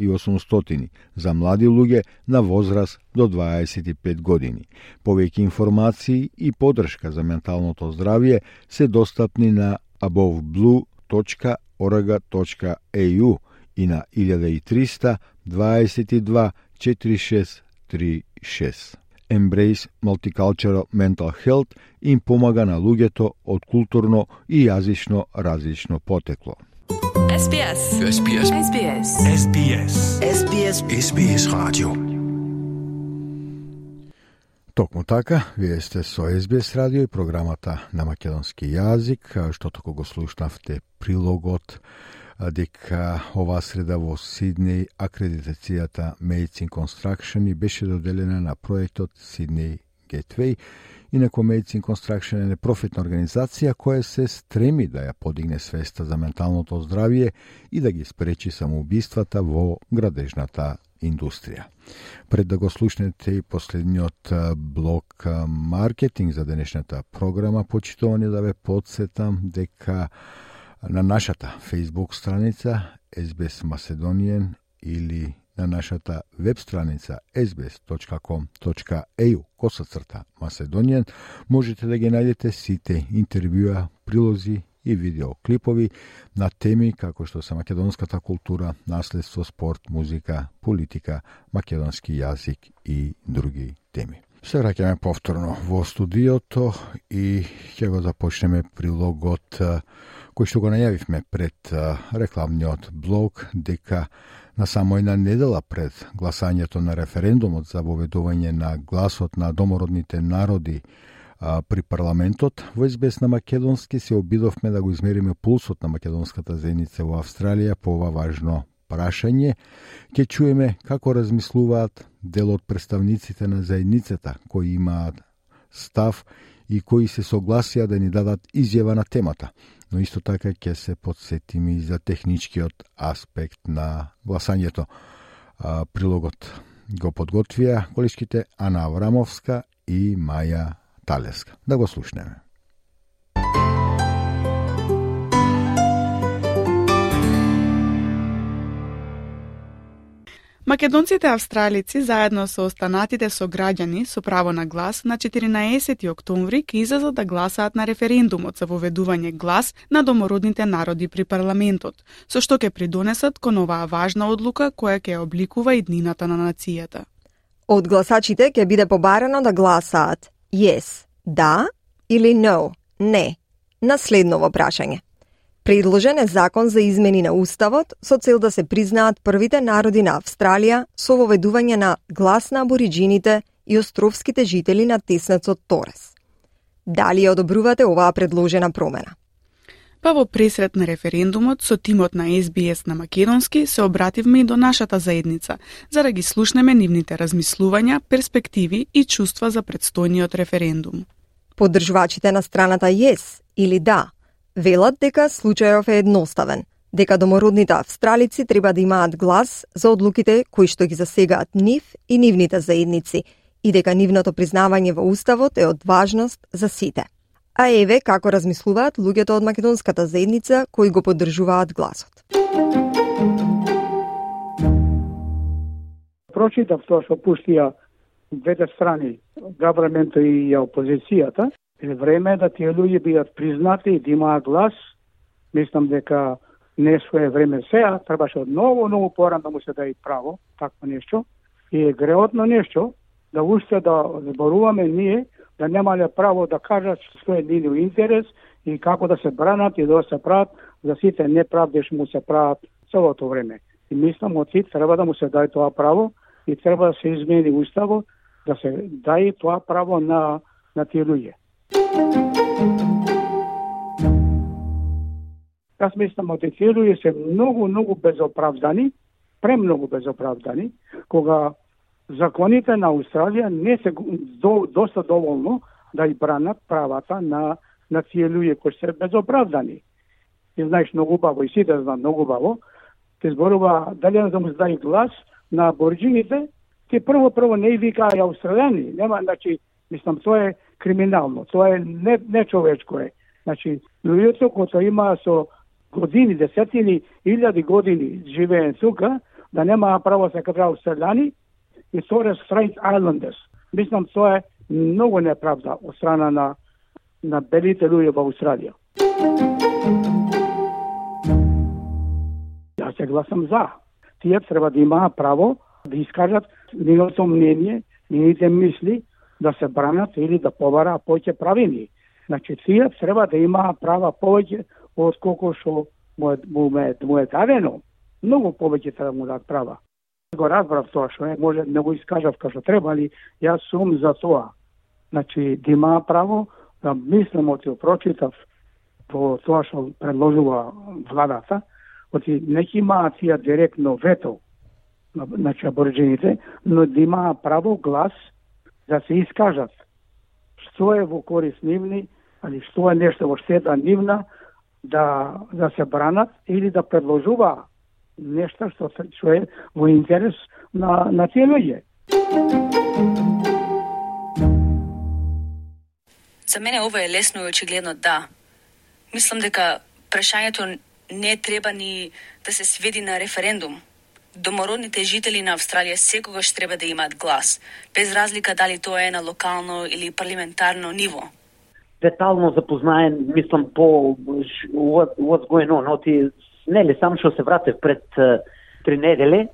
1800 за млади луѓе на возраст до 25 години. Повеќе информации и подршка за менталното здравје се достапни на aboveblue.org.au и на 1300 22 4636. Embrace Multicultural Mental Health им помага на луѓето од културно и јазично различно потекло. SBS. SBS. SBS. SBS. SBS. SBS Radio. Токму така, вие сте со SBS радио и програмата на македонски јазик, што току го слушнавте прилогот дека оваа среда во Сиднеј акредитацијата in Construction и беше доделена на проектот Сиднеј Gateway Инако Medicine Construction е непрофитна организација која се стреми да ја подигне свеста за менталното здравје и да ги спречи самоубиствата во градежната индустрија. Пред да го слушнете и последниот блок маркетинг за денешната програма, почитувани да ве подсетам дека на нашата Facebook страница SBS Macedonian или на нашата веб страница sbs.com.eu косацрта Macedonian можете да ги најдете сите интервјуа, прилози и видеоклипови на теми како што се македонската култура, наследство, спорт, музика, политика, македонски јазик и други теми. Се враќаме повторно во студиото и ќе го започнеме прилогот кој што го најавивме пред рекламниот блог дека на само една недела пред гласањето на референдумот за воведување на гласот на домородните народи при парламентот, во избес на македонски се обидовме да го измериме пулсот на македонската заедница во Австралија по ова важно прашање. Ке чуеме како размислуваат дел од представниците на заедницата кои имаат став и кои се согласија да ни дадат изјава на темата но исто така ќе се подсетиме и за техничкиот аспект на гласањето. А, прилогот го подготвија колишките Ана Аврамовска и Маја Талеска. Да го слушнеме. Македонците австралици заедно со останатите со граѓани со право на глас на 14 октомври ќе излезат да гласаат на референдумот за воведување глас на домородните народи при парламентот, со што ќе придонесат кон оваа важна одлука која ќе обликува и днината на нацијата. Од гласачите ќе биде побарано да гласаат yes, да или no, не, на следново прашање. Предложен е закон за измени на Уставот со цел да се признаат првите народи на Австралија со воведување на глас на абориджините и островските жители на теснецот Торес. Дали ја одобрувате оваа предложена промена? Па во пресрет на референдумот со тимот на SBS на Македонски се обративме и до нашата заедница, за да ги слушнеме нивните размислувања, перспективи и чувства за предстојниот референдум. Поддржувачите на страната ЕС или да велат дека случајов е едноставен, дека домородните австралици треба да имаат глас за одлуките кои што ги засегаат нив и нивните заедници и дека нивното признавање во Уставот е од важност за сите. А еве како размислуваат луѓето од македонската заедница кои го поддржуваат гласот. Прочитав тоа што пуштија двете страни, гавраменто и опозицијата, е време да тие луѓе бидат признати и да имаат глас. Мислам дека не свое време сега, требаше од многу, многу порано да му се даде право, такво нешто. И е греотно нешто да уште да зборуваме ние да немале право да кажат што е нивниот интерес и како да се бранат и да се прават за сите неправди што му се прават целото време. И мислам од сите треба да му се даде тоа право и треба да се измени уставот да се даде тоа право на на тие луѓе. Јас мислам од тие се многу, многу безоправдани, премногу безоправдани, кога законите на Австралија не се до, доста доволно да и бранат правата на на тие луѓе кои се безоправдани. Ти знаеш многу баво и сите знаат многу баво, ти зборува дали да му дај глас на аборигините, ти прво прво не викаа австралијани, нема значи мислам тоа е криминално, тоа е не нечовечко е. Значи луѓето кои има со години, десетини, илјади години живеен тука, да нема право да се кажа австралијани, и Сорес Strait Islanders. Мислам, тоа е многу неправда од страна на, на белите луѓе во Австралија. Јас се гласам за. Тие треба да имаат право да искажат нивното мнение, нивните мисли, да се бранат или да побараат повеќе правини. Значи, тие треба да има права повеќе од колку што му е, му е, му е дадено. Многу повеќе треба да му дадат права го разбрав тоа што е, може не го искажав како треба, али јас сум за тоа. Значи, да има право да мислам оти прочитав по тоа што предложува владата, оти неки имаат тие директно вето на значи аборигените, но да има право глас да се искажат што е во корис нивни, али што е нешто во штета нивна, да, да се бранат или да предложува нешто што, што е во интерес на, на тие луѓе. За мене ова е лесно и очигледно да. Мислам дека прашањето не треба ни да се сведи на референдум. Домородните жители на Австралија секогаш треба да имаат глас, без разлика дали тоа е на локално или парламентарно ниво. Детално запознаен, мислам, по what, what's going on, оти нели, само што се вратев пред три недели,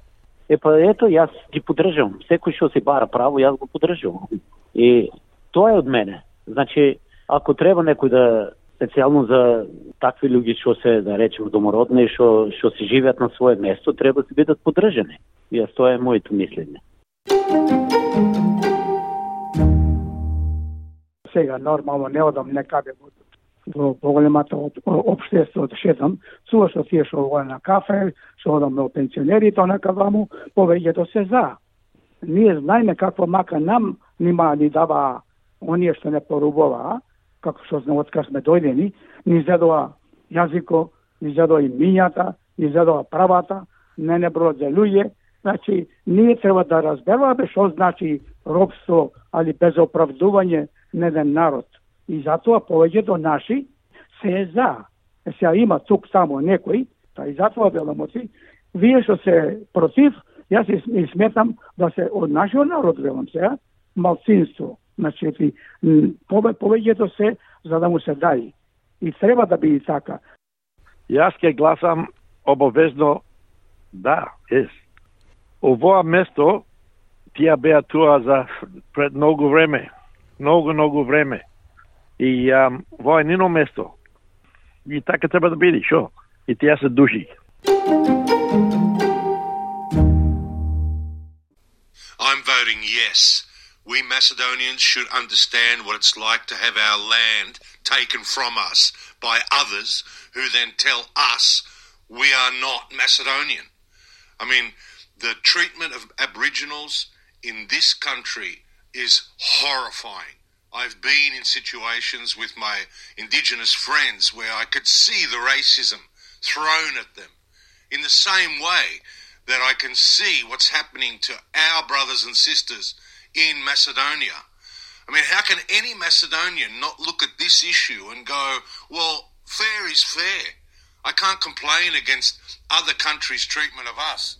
е па ето, јас ги поддржувам. Секој што се бара право, јас го поддржувам. И тоа е од мене. Значи, ако треба некој да специјално за такви луѓе што се да речеме домородни што што се живеат на свое место треба да се бидат поддржани. Јас тоа е моето мислење. Сега нормално не одам некаде да во поголемата обштество од шетам, сува што тие што го на кафе, што одам на пенсионерите, онака ваму, повеќето се за. Ние знаеме какво мака нам нима ни дава оние што не порубоваа, како што знаат откак сме дојдени, ни задоа јазико, ни задоа и мињата, ни задоа правата, не не бројот за луѓе, Значи, ние треба да разберуваме што значи робство, али без оправдување на еден народ. И затоа повеќето наши се е за. Сега има тук само некои, па и затоа веламоци, вие што се против, Јас и сметам да се од нашиот народ, велам сега, малцинство. Значи, пове, повеќето се за да му се дај. И треба да биде така. Јас ќе гласам обовезно да, ес. Овоа место тие беа туа за пред многу време. Многу, многу време. И ам, во е нино место. И така треба да биде, шо? И тие се души. I'm voting yes. We Macedonians should understand what it's like to have our land taken from us by others who then tell us we are not Macedonian. I mean, the treatment of Aboriginals in this country is horrifying. I've been in situations with my Indigenous friends where I could see the racism thrown at them in the same way that I can see what's happening to our brothers and sisters in Macedonia. I mean, how can any Macedonian not look at this issue and go, well, fair is fair? I can't complain against other countries' treatment of us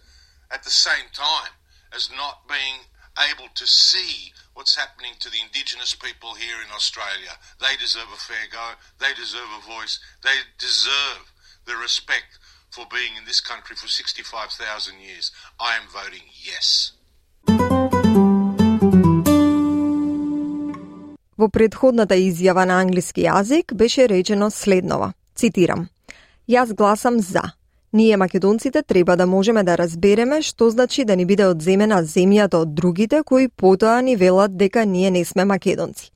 at the same time as not being able to see what's happening to the Indigenous people here in Australia. They deserve a fair go. They deserve a voice. They deserve the respect for being in this country for 65,000 years. I am voting yes. Во предходната изјава на англиски јазик беше речено следнова. Цитирам. Јас гласам за. Ние македонците треба да можеме да разбереме што значи да ни биде одземена земјата од другите кои потоа ни велат дека ние не сме македонци.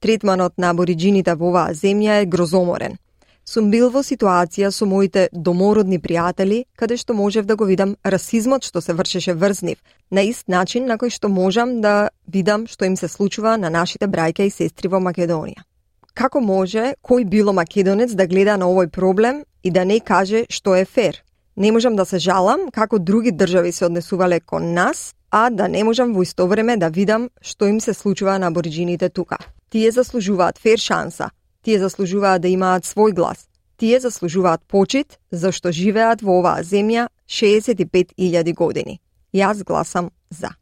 Третманот на абориджините во оваа земја е грозоморен – Сум бил во ситуација со моите домородни пријатели, каде што можев да го видам расизмот што се вршеше врз нив, на ист начин на кој што можам да видам што им се случува на нашите брајка и сестри во Македонија. Како може кој било македонец да гледа на овој проблем и да не каже што е фер? Не можам да се жалам како други држави се однесувале кон нас, а да не можам во исто време да видам што им се случува на абориджините тука. Тие заслужуваат фер шанса, Тие заслужуваат да имаат свој глас. Тие заслужуваат почит зашто живеат во оваа земја 65.000 години. Јас гласам за.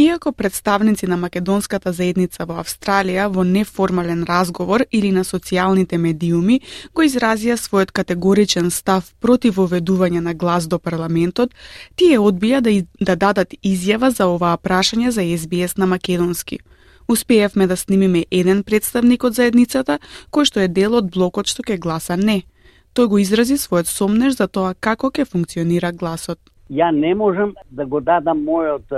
Иако представници на македонската заедница во Австралија во неформален разговор или на социјалните медиуми го изразија својот категоричен став против воведување на глас до парламентот, тие одбија да, да дадат изјава за оваа прашање за СБС на македонски. Успеевме да снимиме еден представник од заедницата кој што е дел од блокот што ќе гласа не. Тој го изрази својот сомнеж за тоа како ќе функционира гласот ја не можам да го дадам мојот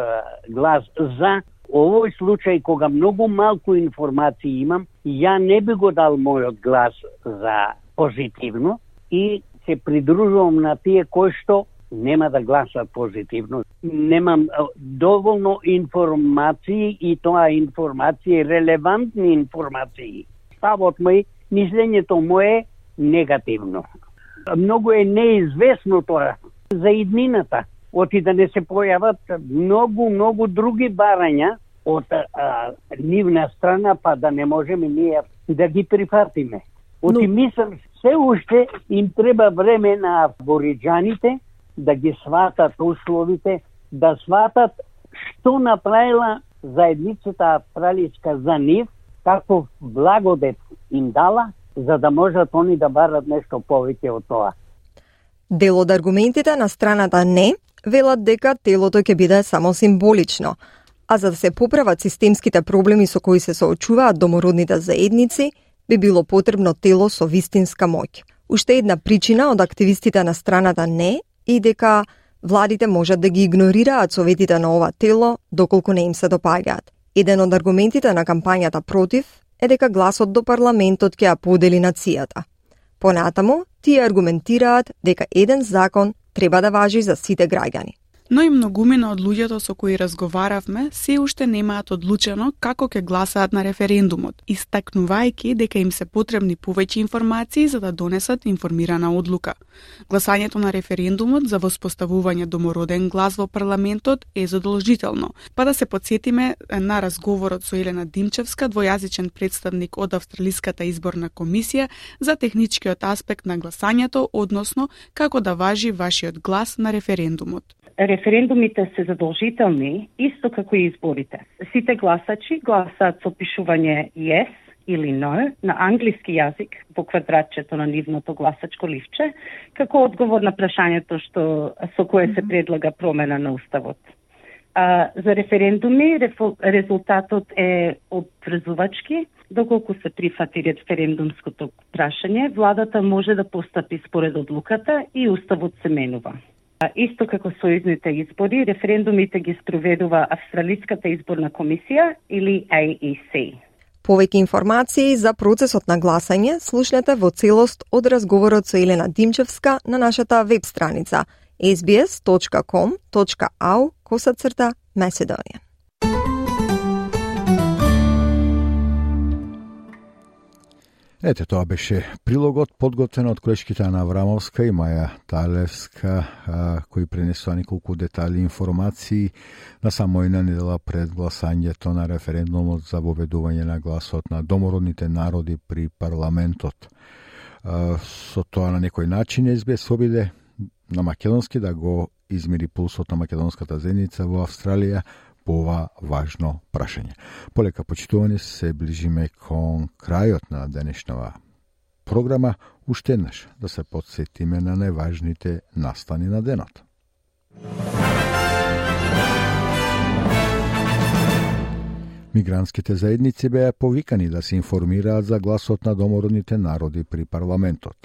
глас за овој случај кога многу малку информации имам, ја не би го дал мојот глас за позитивно и се придружувам на тие кои што нема да гласат позитивно. Немам доволно информации и тоа информации, релевантни информации. Ставот мој, мислењето мое негативно. Многу е неизвестно тоа за иднината, оти да не се појават многу, многу други барања од а, нивна страна, па да не можеме ние да ги прифатиме. Оти Но... мислам, се уште им треба време на абориджаните да ги сватат условите, да сватат што направила заедницата австралиска за нив, како благодет им дала, за да можат они да барат нешто повеќе од тоа. Дел од аргументите на страната не велат дека телото ќе биде само символично, а за да се поправат системските проблеми со кои се соочуваат домородните заедници, би било потребно тело со вистинска моќ. Уште една причина од активистите на страната не и дека владите можат да ги игнорираат советите на ова тело доколку не им се допаѓаат. Еден од аргументите на кампањата против е дека гласот до парламентот ќе ја подели нацијата. Понатаму, тие аргументираат дека еден закон треба да важи за сите граѓани но и многумина од луѓето со кои разговаравме се уште немаат одлучено како ќе гласаат на референдумот, истакнувајќи дека им се потребни повеќе информации за да донесат информирана одлука. Гласањето на референдумот за воспоставување домороден глас во парламентот е задолжително, па да се подсетиме на разговорот со Елена Димчевска, двојазичен представник од Австралиската изборна комисија за техничкиот аспект на гласањето, односно како да важи вашиот глас на референдумот. Референдумите се задолжителни, исто како и изборите. Сите гласачи гласаат со пишување yes или no на англиски јазик во квадратчето на нивното гласачко ливче, како одговор на прашањето што со кое се предлага промена на уставот. А, за референдуми резултатот е обврзувачки, доколку се прифати референдумското прашање, владата може да постапи според одлуката и уставот се менува. Исто како сојузните избори, референдумите ги спроведува Австралиската изборна комисија или AEC. Повеќе информации за процесот на гласање слушнете во целост од разговорот со Елена Димчевска на нашата веб страница sbs.com.au косацрта Macedonian. Ете, тоа беше прилогот подготвен од колешките на Аврамовска и Маја Талевска, а, кои пренесува неколку детали информации на самојна недела пред гласањето на референдумот за воведување на гласот на домородните народи при парламентот. А, со тоа на некој начин СБС обиде на македонски да го измери пулсот на македонската зеница во Австралија по ова важно прашање. Полека почитувани се ближиме кон крајот на денешнава програма, уште еднаш да се подсетиме на најважните настани на денот. Мигрантските заедници беа повикани да се информираат за гласот на домородните народи при парламентот.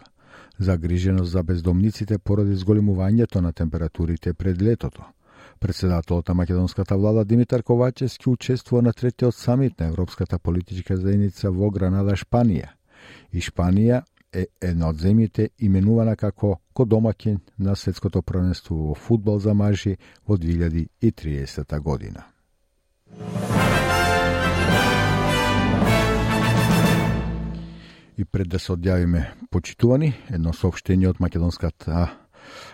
Загриженост за бездомниците поради зголемувањето на температурите пред летото – Председателот на македонската влада Димитар Ковачевски учествува на третиот самит на Европската политичка заедница во Гранада, Шпанија. И Шпанија е една од земјите именувана како кодомакин на светското првенство во фудбал за мажи во 2030 година. И пред да се одјавиме почитувани, едно сообштение од македонската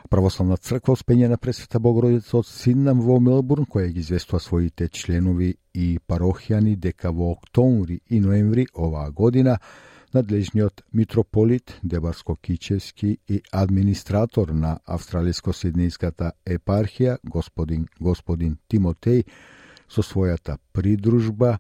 Православна црква Успење на Пресвета Богородица од Сиднам во Мелбурн, која ги известува своите членови и парохијани дека во октомври и ноември оваа година надлежниот митрополит Дебарско-Кичевски и администратор на Австралиско-Сиднејската епархија, господин, господин Тимотеј, со својата придружба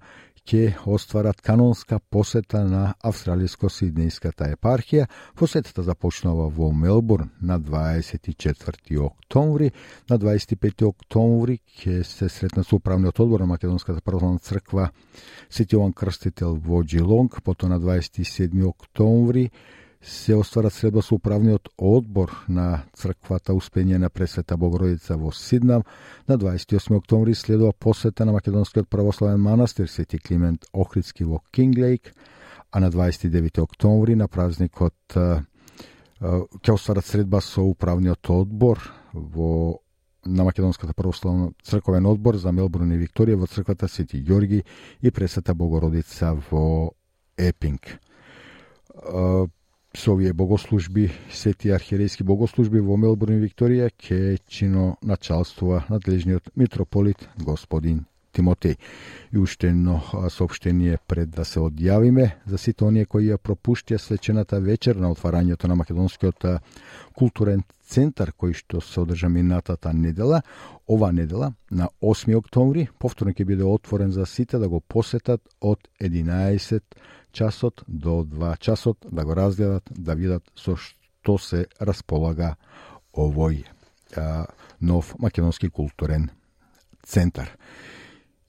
ќе остварат канонска посета на Австралиско-Сиднејската епархија. Посетата започнува во Мелбурн на 24 октомври. На 25 октомври ќе се сретна со управниот одбор на Македонската православна црква Свети Крстител во Джилонг, потоа на 27 октомври се остварат средба со управниот одбор на црквата Успење на Пресвета Богородица во Сиднам. На 28 октомври следува посета на Македонскиот православен манастир Свети Климент Охридски во Кинглейк, а на 29 октомври на празникот ќе остварат средба со управниот одбор во на Македонската православна црковен одбор за Мелбурн и Викторија во црквата Свети Ѓорги и Пресвета Богородица во Епинг со овие богослужби, сети архиерејски богослужби во Мелбурн и Викторија ќе чино началствува надлежниот митрополит господин Тимотеј. И уште едно сообщение пред да се одјавиме за сите оние кои ја пропуштија свечената вечер на отварањето на Македонскиот културен центар кој што се одржа минатата недела. Ова недела на 8 октомври повторно ќе биде отворен за сите да го посетат од 11 часот до 2 часот да го разгледат, да видат со што се располага овој а, нов македонски културен центар.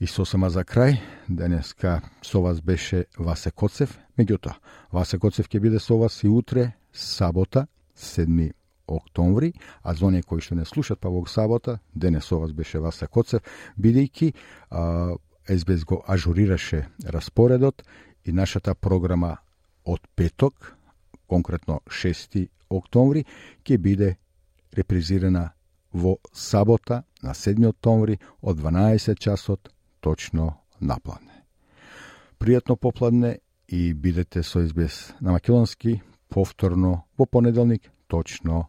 И сосема за крај, денеска со вас беше Васе Коцев, меѓутоа, Васе Коцев ќе биде со вас и утре, сабота, 7 октомври, а за оние кои што не слушат па во сабота, денес со вас беше Васе Коцев, бидејќи СБС го ажурираше распоредот и нашата програма од петок, конкретно 6 октомври, ќе биде репризирана во сабота на 7 октомври од 12 часот точно напладне. Пријатно попладне и бидете со избес на македонски повторно во понеделник точно